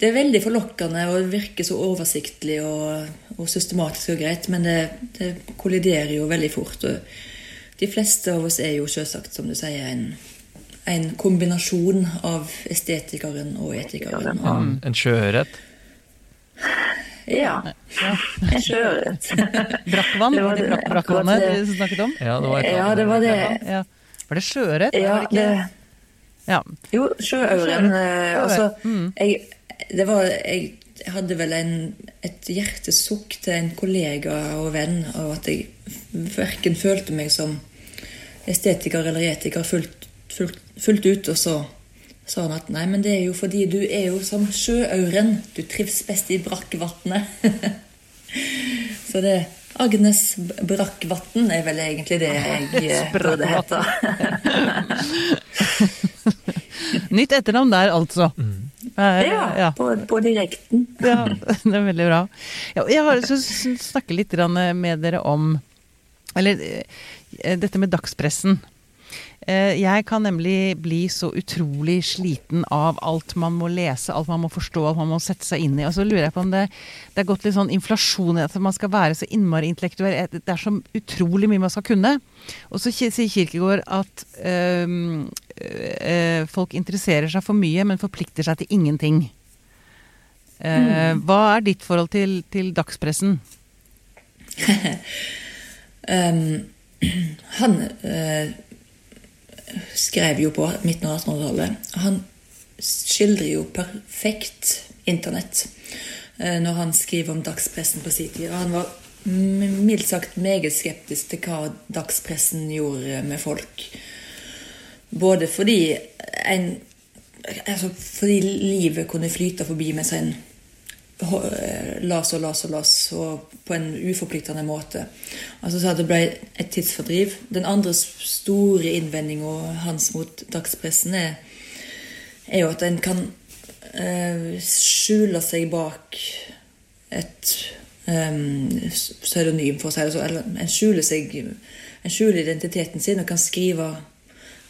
det er veldig forlokkende og virker så oversiktlig og, og systematisk og greit, men det, det, kolliderer jo veldig fort. Og de fleste av oss er jo selvsagt, som du sier, en, en kombinasjon av estetikeren og etikeren. Og, en, en sjøørret? Ja. En sjøørret. *laughs* Brakkvann? Var det brakkvannet du snakket om? Ja, det var, ja, det, var det. Ja. Var det sjøørret? Ja, det, ja. Jo, sjøauren. Eh, altså, mm. jeg, det var Jeg hadde vel en, et hjertesukk til en kollega og venn av at jeg verken følte meg som estetiker eller etiker fullt, fullt, fullt ut. Og så sa han at nei, men det er jo fordi du er jo som sjøauren. Du trives best i brakkvatnet. *laughs* så det Agnes Brakkvatn er vel egentlig det jeg *laughs* burde hete. *laughs* Nytt etternavn der, altså. Mm. Eh, ja, ja. På, på, direkten. *laughs* ja, det er veldig bra. Jeg har lyst til å snakke litt med dere om Eller eh, dette med dagspressen. Eh, jeg kan nemlig bli så utrolig sliten av alt man må lese, alt man må forstå, alt man må sette seg inn i. Og så lurer jeg på om det, det er gått litt sånn inflasjon i at man skal være så innmari intellektuell. Det er så utrolig mye man skal kunne. Og så sier Kirkegård at øh, folk interesserer seg for mye, men forplikter seg til ingenting. Uh, mm. Hva er ditt forhold til, til dagspressen? *laughs* um, *clears throat* han uh, skrev jo på midten av 1800-tallet. Han skildrer jo perfekt internett eh, når han skriver om dagspressen på sin tid. Og han var mildt sagt meget skeptisk til hva dagspressen gjorde med folk. Både fordi en altså Fordi livet kunne flyte forbi mens en las og las og las, og på en uforpliktende måte. Altså så Det ble et tidsfordriv. Den andre store innvendinga hans mot dagspressen er, er jo at en kan eh, skjule seg bak et em, pseudonym, for å si det sånn. En skjuler identiteten sin og kan skrive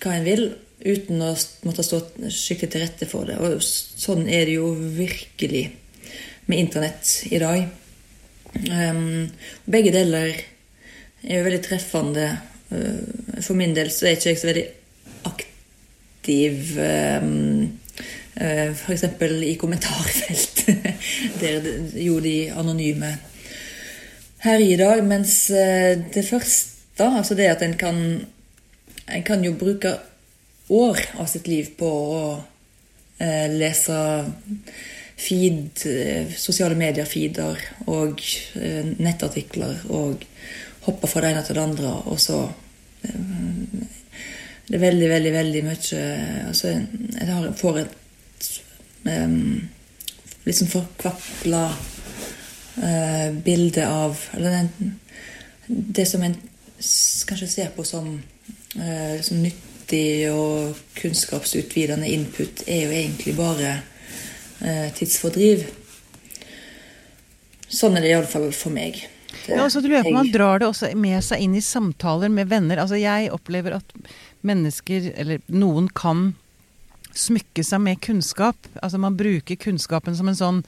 hva en vil uten å måtte stå skikkelig til rette for det. Og sånn er det jo virkelig med internett i dag. Um, begge deler er jo veldig treffende. Uh, For min del så er ikke jeg så veldig aktiv um, F.eks. i kommentarfelt, *laughs* der jo de anonyme her i dag. Mens eh, det første, altså det at en kan En kan jo bruke år av sitt liv på å eh, lese feed, eh, sosiale medier-feeder og eh, nettartikler og hoppe fra det ene til det andre, og så eh, Det er veldig, veldig, veldig mye altså, Jeg har, får et um, litt sånn forkvakla eh, bilde av Eller den, det som en kanskje ser på som, eh, som nyttig og kunnskapsutvidende input, er jo egentlig bare eh, tidsfordriv. Sånn er det iallfall for meg. Det- Ja, og så lurer på man drar det også med seg inn i samtaler med venner. Altså jeg opplever at mennesker, eller noen kan smykke seg med kunnskap. Altså man bruker kunnskapen som en sånn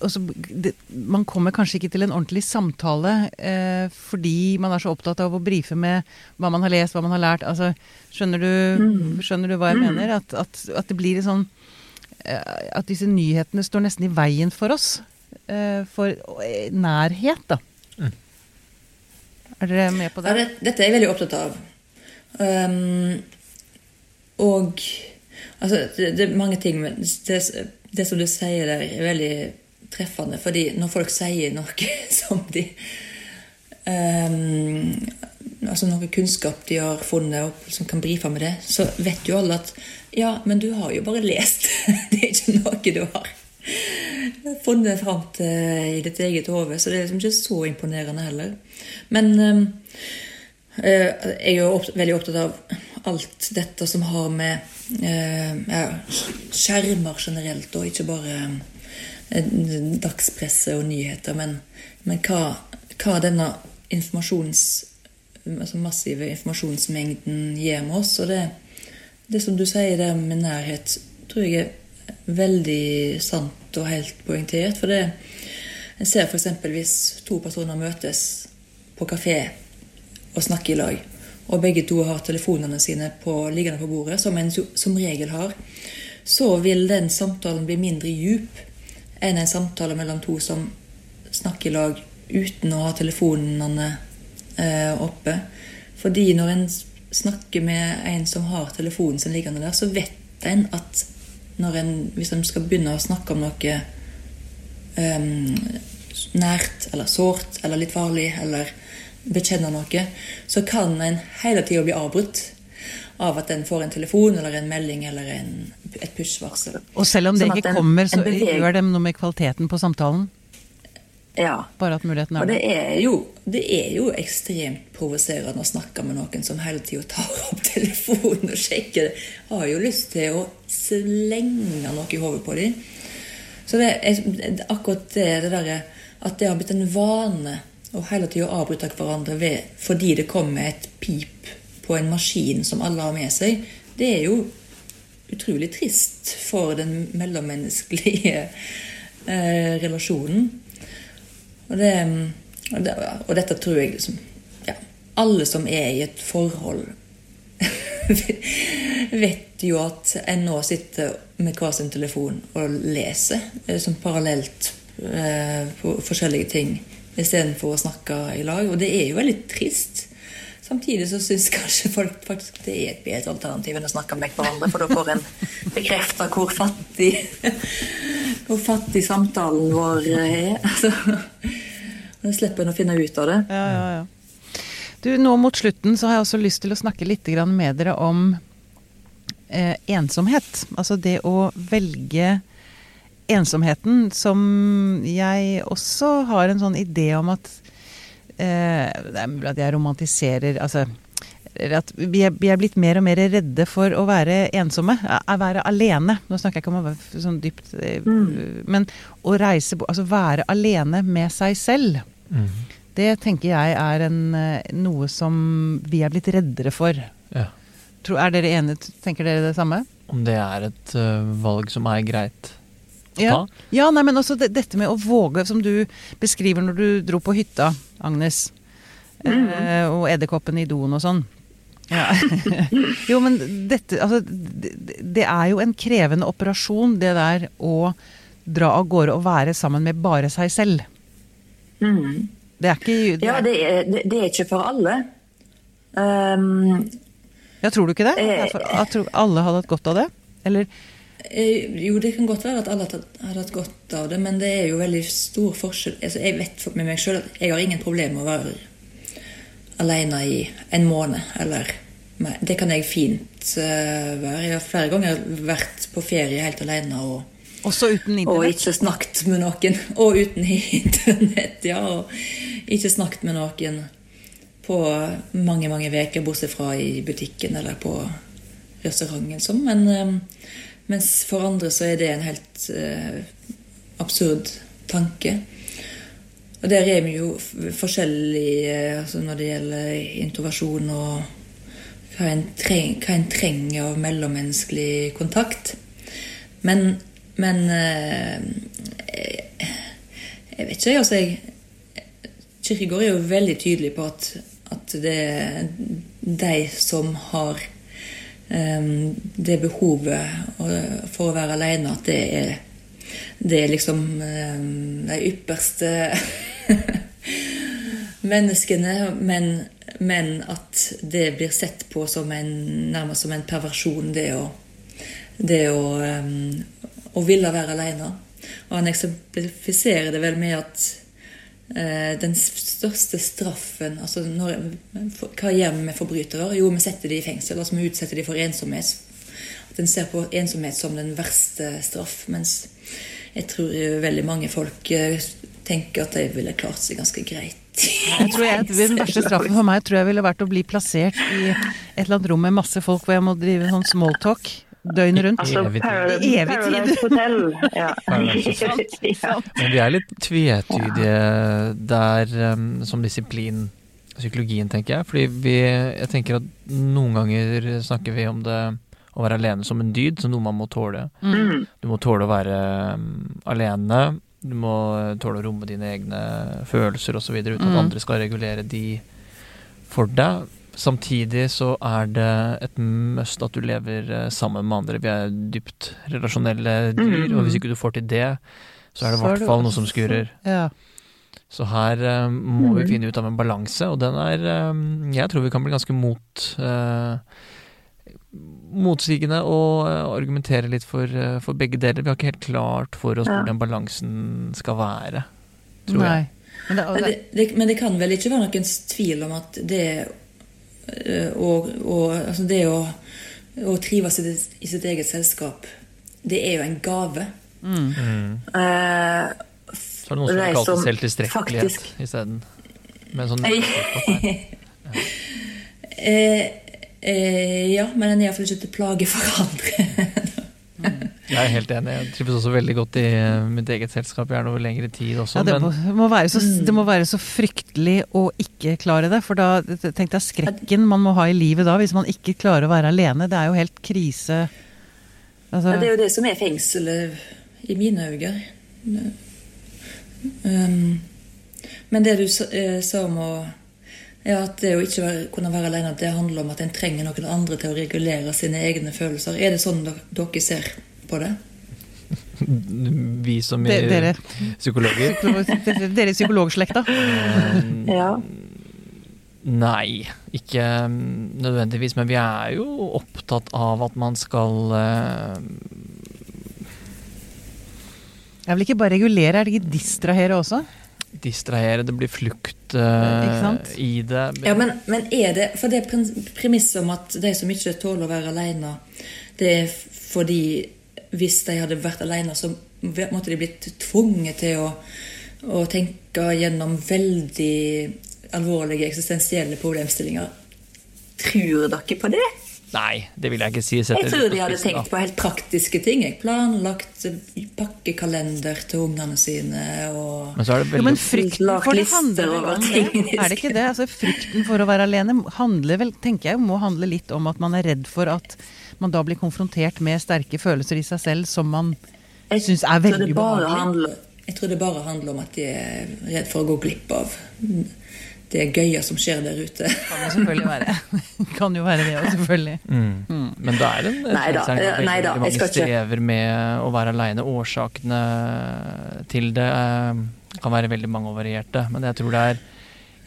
altså, det, Man kommer kanskje ikke til en ordentlig samtale eh, fordi man er så opptatt av å brife med hva man har lest, hva man har lært. Altså, skjønner, du, skjønner du hva jeg mener? At, at, at det blir en sånn eh, At disse nyhetene står nesten i veien for oss. eh, for eh, nærhet, da. Er dere med på Ja, det? det, dette er jeg veldig opptatt av. Um, og altså, det, det er mange ting men det, det som du sier der, er veldig treffende. Fordi når folk sier noe *laughs* som de um, Altså noe kunnskap de har funnet, og som kan brife med det, så vet jo alle at ja, men du har jo bare lest. *laughs* Det er ikke noe du har funnet fram til i ditt eget hode, så det er liksom ikke så imponerende heller. Men um, Jeg er jo opp, veldig opptatt av alt dette som har med ja, skjermer generelt, og ikke bare eh, dagspresse og nyheter, men, men hva, hva denne informasjons, altså massive informasjonsmengden gjør med oss. Og det, det som du sier der med nærhet, tror jeg er veldig sant og helt poengtert. For det en ser f.eks. hvis to personer møtes på kafé og snakker i lag. Og begge to har telefonene sine på, liggende på bordet, som en som regel har. Så vil den samtalen bli mindre djup enn en samtale mellom to som snakker i lag uten å ha telefonene eh, oppe. Fordi når en snakker med en som har telefonen sin liggende der, så vet en at en, hvis en skal begynne å snakke om noe um, nært eller sårt eller litt farlig eller bekjenne noe, så kan en hele tida bli avbrutt av at en får en telefon eller en melding eller en, et push-varsel. Og selv om det Sånn ikke en- kommer, så gjør det noe med kvaliteten på samtalen? Ja. Bare at muligheten er Og det er jo, det er jo ekstremt provoserende å snakke med noen som hele tida tar *laughs* opp telefonen og sjekker. Har jo lyst til å slenge noe i hodet på dem. Så det er akkurat det, det derre at det har blitt en vane å hele tida avbryte hverandre ved, fordi det kommer et pip på en maskin som alle har med seg, det er jo utrolig trist for den mellommenneskelige *laughs* eh, relasjonen. Og, det, og, det, og dette tror jeg liksom ja, Alle som er i et forhold, *laughs* vet jo at en nå sitter med hver sin telefon og leser eh, som parallelt eh, på forskjellige ting istedenfor å snakke i lag. Og det er jo veldig trist. Samtidig så syns kanskje folk faktisk det er et bedre alternativ enn å snakke med hverandre, for da får en bekrefta hvor fattig hvor fattig samtalen vår er. Altså, da slipper en å finne ut av det. Ja, ja, ja. Du, nå mot slutten så har jeg også lyst til å snakke litt med dere om eh, ensomhet. Altså det å velge ensomheten, som jeg også har en sånn idé om at eh, Det er mulig at jeg romantiserer altså, at vi er, vi er, blitt mer og mer redde for å være ensomme. Å være alene. Nå snakker jeg ikke om å være sånn dypt mm. Men å reise Altså være alene med seg selv. Mm. Det tenker jeg er en, eh, noe som vi er blitt reddere for. Ja. Er dere enige? Tenker dere det samme? Om det er et uh, valg som er greit ja. ta? Ja, nei, men også det, dette med å våge, som du beskriver når du dro på hytta, Agnes. Mm. Eh, og edderkoppen i doen og sånn. Ja. *laughs* jo, men dette Altså, det, det, er jo en krevende operasjon, det der å dra av gårde og være sammen med bare seg selv. Mm. Det er ikke det Ja, det er, det er, ikke for alle. Um, ja, tror du ikke det? Jeg tror alle hadde hatt godt av det? Eller? Eh, jo, det kan godt være at alle hadde hatt godt av det, men det er jo veldig stor forskjell. Altså, jeg vet med meg sjøl at jeg har ingen problemer med å være alene i en måned. Eller Det kan jeg fint uh, være. Jeg har flere ganger vært på ferie helt alene og også uten internett? Og ikke snakket med noen. Og uten *laughs* internett, ja. Og ikke snakket med noen på mange mange uker, bortsett fra i butikken eller på restauranten. Men um, mens for andre så er det en helt eh, absurd tanke. Og der er vi jo forskjellige altså når det gjelder introversjon og hva en, treng, hva en trenger av mellommenneskelig kontakt. Men men eh, jeg vet ikke, altså jeg Kirkegård er jo veldig tydelig på at, at det er de som har det behovet for å være alene, at det er, det er liksom um, de ypperste *laughs* menneskene. Men, men, at det blir sett på som en, nærmest som en perversjon, det å, det å å ville være alene. Og han eksemplifiserer det vel med at den største straffen altså når, Hva gjør vi med forbrytere? Jo, vi setter dem i fengsel. altså Vi utsetter dem for ensomhet. At en ser på ensomhet som den verste straff. Mens jeg tror veldig mange folk eh, tenker at de ville klart seg ganske greit. Jeg tror jeg, Den verste straffen for meg tror jeg ville vært å bli plassert i et eller annet rom med masse folk hvor jeg må drive sånn smalltalk døgnet rundt. Altså, evig tid. Paradise Hotel. *laughs* *laughs* Ja. Men vi er litt tvetydige der um, som disiplin, psykologien, tenker jeg. Fordi vi, jeg tenker at noen ganger snakker vi om det å være alene som en dyd, som noe man må tåle. Mm. Du må tåle å være um, alene. Du må tåle å romme dine egne følelser osv. uten mm. at andre skal regulere de for deg. Samtidig så er det et must at du lever eh, sammen med andre. Vi er dypt relasjonelle dyr, mm. og hvis ikke du får til det, så er det i hvert fall noe som skurrer. Ja. Så her uh, må mm. vi finne ut av en balanse, og den er uh, Jeg tror vi kan bli ganske mot uh, motsigende og argumentere litt for, for, begge deler. Vi har ikke helt klart for oss ja. hvor den balansen skal være, tror Nei. jeg. Men det, det, men det, kan vel ikke være noen tvil om at det og, og altså det å, å trives i, i, sitt eget selskap, det er jo en gave. Mm. Mm. Uh, så er det noen som har kalt det selvtilstrekkelighet isteden. Med en sånn ja. *laughs* eh, eh, ja, men den er iallfall ikke til plage for andre. Jeg er helt enig. Jeg trives også veldig godt i eh, mitt eget selskap, gjerne over lengre tid også. Ja, det, må, må så, det, må, være så, fryktelig å ikke klare det. For da tenkte jeg skrekken man må ha i livet da, hvis man ikke klarer å være alene. Det er jo helt krise. Altså. Ja, det er jo det som er fengselet i mine øyne. Um, men det du eh, sa om å ja, at det å ikke være, kunne være alene, det handler om at en trenger noen andre til å regulere sine egne følelser. Er det sånn dere ser på det? *laughs* Vi som er dere, psykologer? *laughs* Dere psykologslekta? ja. Nei, ikke nødvendigvis. Men vi er jo opptatt av at man skal uh... Jeg vil ikke bare regulere, er det ikke distrahere også? distrahere, det blir flukt uh, i det. Ja, men, men, er det For det premisset om at de som ikke tåler å være alene, det er fordi hvis de hadde vært alene, så måtte de blitt tvunget til å, å tenke gjennom veldig alvorlige eksistensielle problemstillinger. Tror dere på det? Nei, det vil jeg ikke si. Jeg tror de hadde tenkt på helt praktiske ting. Jeg planlagt pakkekalender til ungene sine. Og men så er det Jo, men frykten for det handler vel om det? Er det ikke det? Altså, frykten for å være alene handler vel, tenker jeg, må handle litt om at man er redd for at man da blir konfrontert med sterke følelser i seg selv som man Jeg syns er veldig bare ubehagelig. Jeg tror det bare handler om at de er redd for å gå glipp av det gøye som skjer der ute. Kan jo selvfølgelig være. kan jo være det òg, selvfølgelig. Mm. Men det er en Nei da, at eh, nei da, mange jeg skal ikke- strever med å være aleine. Årsakene til det eh, kan være veldig mange og varierte. Men jeg tror det er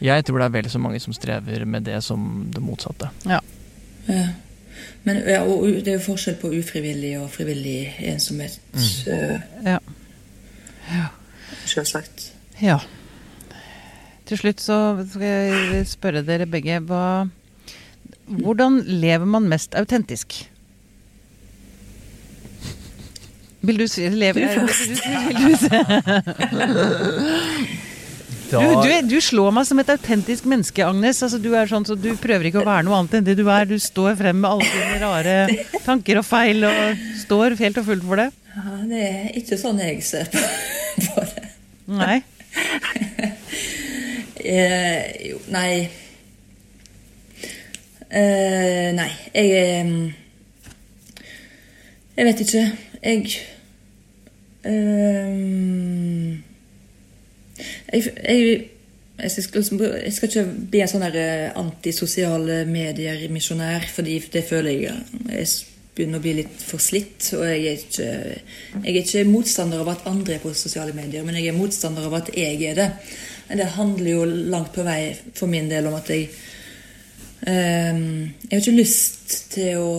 jeg tror det er vel så mange som strever med det som det motsatte. Ja. Ja. Men ja, og det er jo forskjell på ufrivillig og frivillig ensomhet. Mm. Ja. Selvsagt. ja. Til slutt så skal jeg spørre dere begge hva Hvordan lever man mest autentisk? Vil du si leve, Du vil først. du, vil du, si- *laughs* Da, du, du, du slår meg som et autentisk menneske, Agnes. Altså, du er sånn så du prøver ikke å være noe annet enn det du er. Du står frem med alle dine rare tanker og feil, og står helt og fullt for det. Ja, det er ikke sånn jeg ser på, på det. Nei. Eh, jo, nei eh, Nei, jeg Jeg vet ikke. Jeg eh, jeg, jeg, jeg, skal, liksom- jeg skal ikke bli en sånn eh, antisosiale medier-misjonær, fordi det føler jeg jeg begynner å bli litt for slitt. Og jeg er, ikke, jeg er ikke motstander av at andre er på sosiale medier, men jeg er motstander av at jeg er det. Det handler jo langt på vei for min del om at jeg eh, Jeg har ikke lyst til å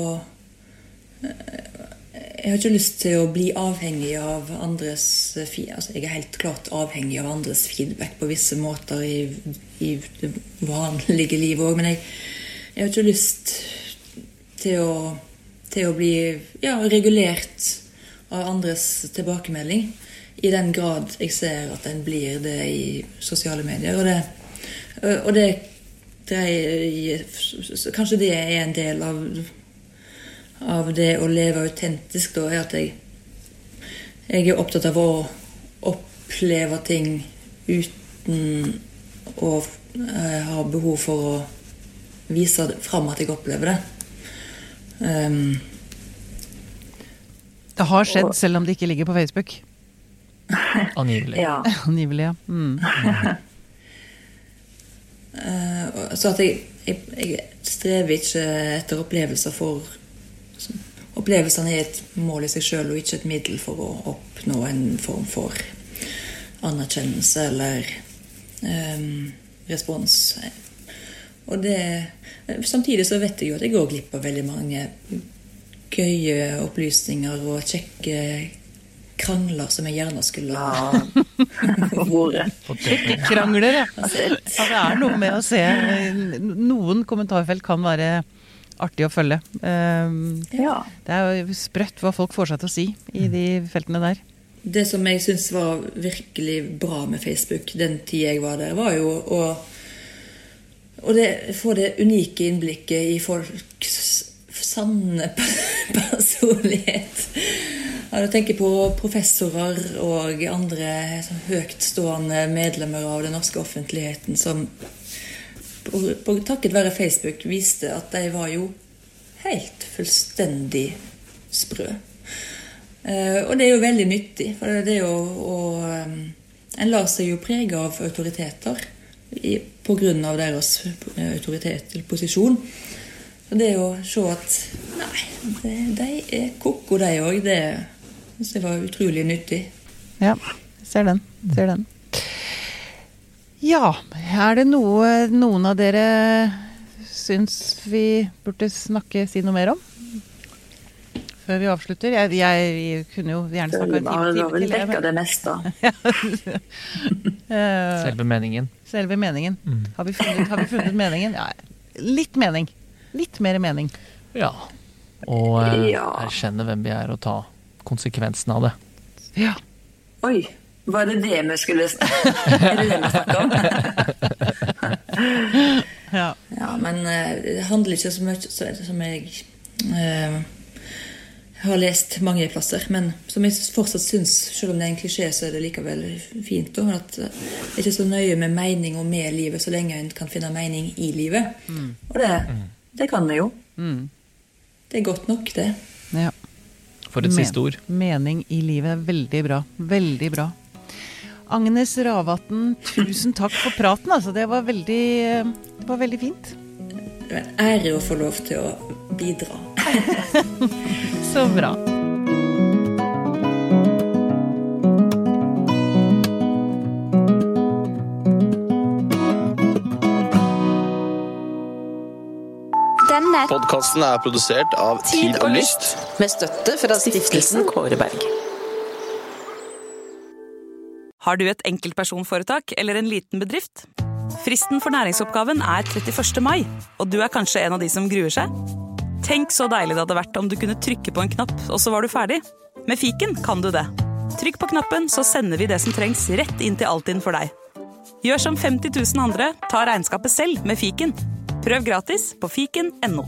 jeg har ikke lyst til å bli avhengig av andres altså Jeg er helt klart avhengig av andres feedback på visse måter i, i det vanlige livet òg, men jeg, jeg har ikke lyst til å, til å bli ja, regulert av andres tilbakemelding. I den grad jeg ser at en blir det i sosiale medier. Og det, og det dreier Kanskje det er en del av av det å leve autentisk, da, er at jeg, jeg er opptatt av å oppleve ting uten å eh, ha behov for å vise fram at jeg opplever det. Um, Det har skjedd, selv om det ikke ligger på Facebook. *laughs* angivelig. ja. Angivelig, ja. Mm. *laughs* uh, så at jeg, jeg, jeg strever ikke etter opplevelser for Opplevelsene er et mål i seg sjøl og ikke et middel for å oppnå en form for anerkjennelse eller um, respons. Og det Samtidig så vet jeg jo at jeg går glipp av veldig mange gøye opplysninger og kjekke krangler som jeg gjerne skulle ha vært. Krangler, ja. ja. Det er noe med å se Noen kommentarfelt kan være artig å følge. Um, Ja. Det er jo sprøtt hva folk får seg til å si i de feltene der. Det som jeg syns var virkelig bra med Facebook den tida jeg var der, var jo å å det, få det unike innblikket i folks sanne *laughs* personlighet. Ja, Jeg tenker på professorer og andre høytstående medlemmer av den norske offentligheten som på, på, takket være Facebook viste at de var jo helt fullstendig sprø. Eh, og det er jo veldig nyttig, for det er jo å um, En lar seg jo prege av autoriteter på grunn av deres autoritet eller posisjon. Så det å se at Nei, det, de er ko-ko, de òg, det synes jeg var utrolig nyttig. Ja, ser den. Ser den. Ja, er det noe noen av dere syns vi burde snakke, si noe mer om? Før vi avslutter. Jeg, jeg kunne jo gjerne snakka en time, har time vel til. jeg, dekka det meste. *laughs* Eh, Selve meningen. Selve meningen. Mm. Har, vi funnet, har vi funnet meningen? Ja, litt mening. Litt mer mening. Ja. Og eh, Ja. erkjenne hvem vi er, og ta konsekvensen av det. Ja. Oi, var det det vi skulle *laughs* snakke om? *laughs* ja. Ja, men eh, det handler ikke så mye så- som jeg uh, har lest mange plasser, men som jeg fortsatt syns, selv om det er en klisjé, så er det likevel fint. Da, at eh, det er ikke så nøye med mening og med livet, så lenge en kan finne mening i livet. Og det, det kan vi jo. Mm. Det er godt nok, det. ja. For et Men- siste ord. Mening i livet. Veldig bra. Veldig bra. Agnes Ravatn, tusen takk for praten. Altså. Det, var veldig, det var veldig fint. Det er en ære å få lov til å bidra. *laughs* Så bra. Denne Podkasten er produsert av Tid og Lyst. Med støtte fra stiftelsen Kåre Berg. Har du et enkeltpersonforetak eller en liten bedrift? Fristen for næringsoppgaven er 31. mai, og du er kanskje en av de som gruer seg? Tenk så deilig det hadde vært om du kunne trykke på en knapp, og så var du ferdig. Med fiken kan du det. Trykk på knappen, så sender vi det som trengs rett inn til Altinn for deg. Gjør som 50 000 andre, ta regnskapet selv med fiken. Prøv gratis på fiken.no.